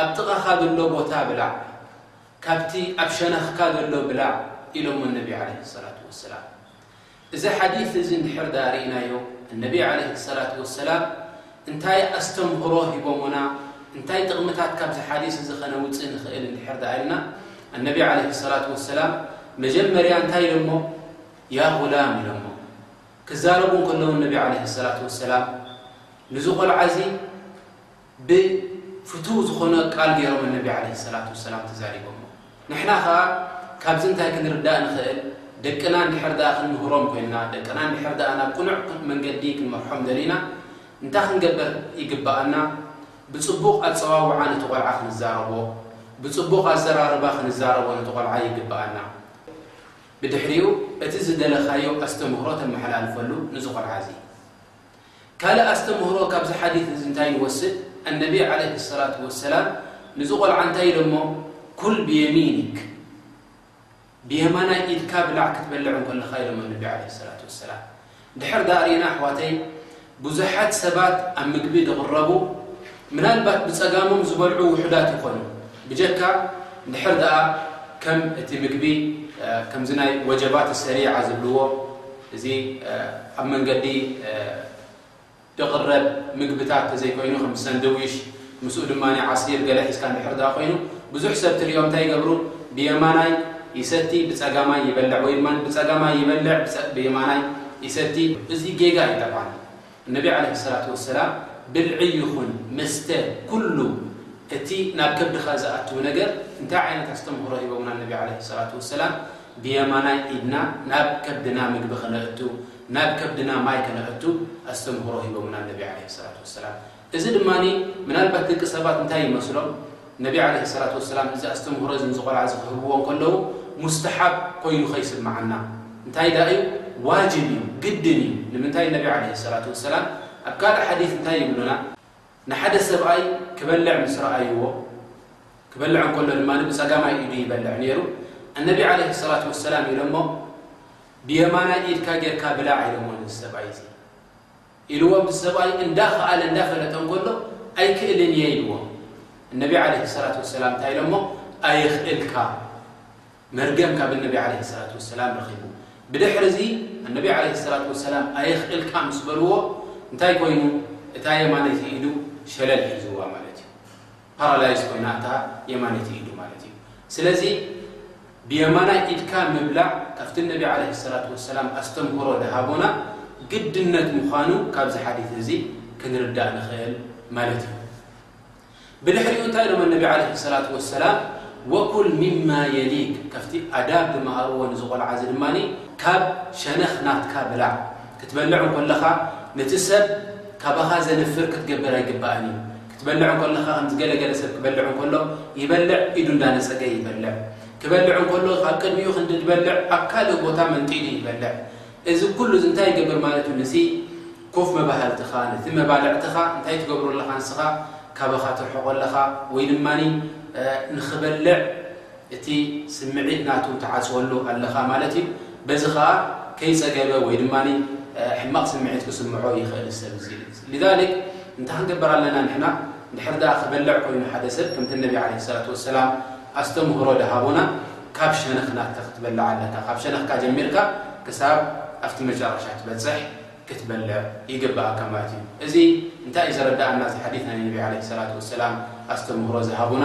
ኣብ ጥቓኻ ዘሎ ቦታ ብላዕ፣ ካብቲ ኣብ ሸነኽካ ዘሎ ብላዕ ኢሎሞ ነቢ ዓለይሂ ሰላቱ ወሰላም። እዚ ሓዲት እዚ እንድሕር ድኣ ርኢናዮ ነቢ ዓለይሂ ሰላቱ ወሰላም እንታይ ኣስተምህሮ ሂቦሙና፣ እንታይ ጥቕምታት ካብዚ ሓዲስ እዚ ከነውጽእ ንኽእል እንድሕር ድኣ ኢልና ነቢ ዓለይሂ ሰላቱ ወሰላም መጀመርያ እንታይ ኢሎሞ ያ ጉላም ኢሎሞ። ክዛረቡ እንከለዉ ነቢ ዓለይሂ ሰላቱ ወሰላም ንዚ ቆልዓ እዚ ብ ፍቱው ዝኾነ ቃል ጌሮም ን ነቢ ዓለይሂ ሰላቱ ወሰላም ተዛሪቦሞ። ንሕና ከኣ ካብዚ እንታይ ክንርዳእ ንኽእል ደቅና እንድሕር ደኣ ክንምህሮም ኮይንና ደቅና እንድሕር ደኣ ናብ ቅኑዕ መንገዲ ክንመርሖም ደሊና እንታይ ክንገበር ይግበኣና ብጽቡቕ ኣጸዋውዓ ነቲ ቆልዓ ክንዛረቦ ብጽቡቕ ኣዘራርባ ክንዛረቦ ነቲ ቆልዓ ይግበኣና ብድሕሪኡ እቲ ዝደለኻዮ ኣስተምህሮ ተመሓላልፈሉ ንዚ ቆልዓ እዚ። ካልእ ኣስተምህሮ ካብዚ ሓዲት እዚ እንታይ ንወስድ? ኣነቢይ ዓለይሂ ሰላቱ ወሰላም ንዚ ቆልዓ እንታይ ኢሎሞ? ኩል ብየሚኒክ፣ ብየማናይ ኢድካ ብላዕ ክትበልዕ እንከለኻ ኢሎሞ ኣነቢይ ዓለይሂ ሰላቱ ወሰላም። እንድሕር ደኣ ርኢና ኣሕዋተይ ብዙሓት ሰባት ኣብ ምግቢ ድቕረቡ ምናልባት ብጸጋሞም ዝበልዑ ውሑዳት ይኾኑ ብጀካ እንድሕር ደኣ ከም እቲ ምግቢ ከምዚ ናይ ወጀባት ሰሪዓ ዝብልዎ እዚ ኣብ መንገዲ ድቕረብ ምግብታት ተዘይኮይኑ ከም ሰንድዊሽ ምስኡ ድማ ዓሲር ገለ ሒዝካ እንድሕር ድኣ ኮይኑ ብዙሕ ሰብ ትሪኦም እንታይ ይገብሩ ብየማናይ ይሰቲ ብጸጋማይ ይበልዕ ወይ ድማ ብጸጋማይ ይበልዕ ብየማናይ ይሰቲ እዚ ጌጋ እዩ ጠቃሚ ነቢ ዓለይሂ ሰላቱ ወሰላም ብልዒ ይኹን መስተ ኩሉ እቲ ናብ ከብድኻ ዝኣትው ነገር እንታይ ዓይነት ኣስተምህሮ ሂቦምና ነቢ ዓለይሂ ሰላቱ ወሰላም ብየማናይ ኢድና ናብ ከብድና ምግቢ ከነእቱ ናብ ከብድና ማይ ከነእቱ ኣስተምህሮ ሂቦምና ነቢ ዓለይሂ ሰላቱ ወሰላም እዚ ድማ ምናልባት ደቂ ሰባት እንታይ ይመስሎም ነቢ ዓለይሂ ሰላቱ ወሰላም እዚ ኣስተምህሮ እዚ ምስ ቖልዓ እዚ ክህብዎ እንከለዉ ሙስተሓብ ኮይኑ ከይስምዓና እንታይ ድኣ እዩ ዋጅብ እዩ ግድን እዩ ንምንታይ ነቢ ዓለይሂ ሰላቱ ወሰላም ኣብ ካልእ ሓዲስ እንታይ ይብሉና ንሓደ ሰብኣይ ክበልዕ ምስ ረኣይዎ ክበልዕ እንከሎ ድማ ብጸጋማይ ኢዱ ይበልዕ ነይሩ ኣነቢ ዓለይሂ ሰላቱ ወሰላም ኢሎሞ ብየማናይ ኢድካ ጌርካ ብላዕ ኢሎሞ እዚ ሰብኣይ እዚ ኢልዎም እቲ ሰብኣይ እንዳ ኸኣለ እንዳ ፈለጠ እንከሎ ኣይክእልን እየ ኢልዎም እነቢ ዓለይሂ ሰላት ወሰላም እንታይ ኢሎሞ ኣይኽእልካ መርገም ካብ እነቢ ዓለይሂ ሰላት ወሰላም ረኺቡ ብድሕሪ እዚ እነቢ ዓለይሂ ሰላት ወሰላም ኣይኽእልካ ምስ በልዎ እንታይ ኮይኑ እታ የማነይቲ ኢዱ ሸለል ሒዝዋ ማለት እዩ ፓራላይዝ ኮይና እታ የማነይቲ ኢዱ ማለት እዩ ስለዚ ብየማናይ ኢድካ ምብላዕ ካብቲ ነቢ ዓለይሂ ሰላቱ ወሰላም ኣስተምህሮ ድሃቡና ግድነት ምዃኑ ካብዚ ሓዲት እዚ ክንርዳእ ንኽእል ማለት እዩ ብድሕሪኡ እንታይ ኢሎም ነቢ ዓለይሂ ሰላቱ ወሰላም ወኩል ሚማ የሊክ ካብቲ ኣዳብ ዝመሃርዎ ንዝቆልዓ እዚ ድማ ካብ ሸነኽ ናትካ ብላዕ ክትበልዕ እንኮለኻ ነቲ ሰብ ካባኻ ዘንፍር ክትገብር ኣይግባእን እዩ ትበልዕ እንከለኻ ከምዚ ገለ ገለ ሰብ ክበልዕ እንከሎ ይበልዕ ኢዱ እንዳነጸገ ይበልዕ ክበልዕ እንከሎ ኣብ ቅድሚኡ ክንዲ ድበልዕ ኣብ ካልእ ቦታ መንጢሉ ይበልዕ እዚ ኩሉ እዚ እንታይ ይገብር ማለት እዩ ነቲ ኮፍ መባህልትኻ ነቲ መባልዕትኻ እንታይ ትገብሮ ኣለኻ ንስኻ ካባኻ ትርሕቆ ኣለኻ ወይ ድማ ንኽበልዕ እቲ ስምዒት ናቱ ትዓጽወሉ ኣለኻ ማለት እዩ። በዚ ከኣ ከይጸገበ ወይ ድማ ሕማቕ ስምዒት ክስምዖ ይኽእል እዚ ሰብ እዚ ኢሉ። لذلك እንታይ ክንገብር ኣለና ንሕና እንድሕር ደኣ ክበልዕ ኮይኑ ሓደ ሰብ ከምቲ ነቢ ዓለይሂ ሰላቱ ወሰላም ኣስተምህሮ ደሃቡና ካብ ሸነኽ ናትካ ክትበልዕ ኣለካ ካብ ሸነኽካ ጀሚርካ ክሳብ ኣብቲ መጨረሻ ትበጽሕ ክትበልዕ ይግብኣካ ማለት እዩ። እዚ እንታይ እዩ ዘረድኣና እዚ ሓዲስ ናይ ነቢ ዓለይሂ ሰላቱ ወሰላም ኣስተምህሮ ዝሃቡና?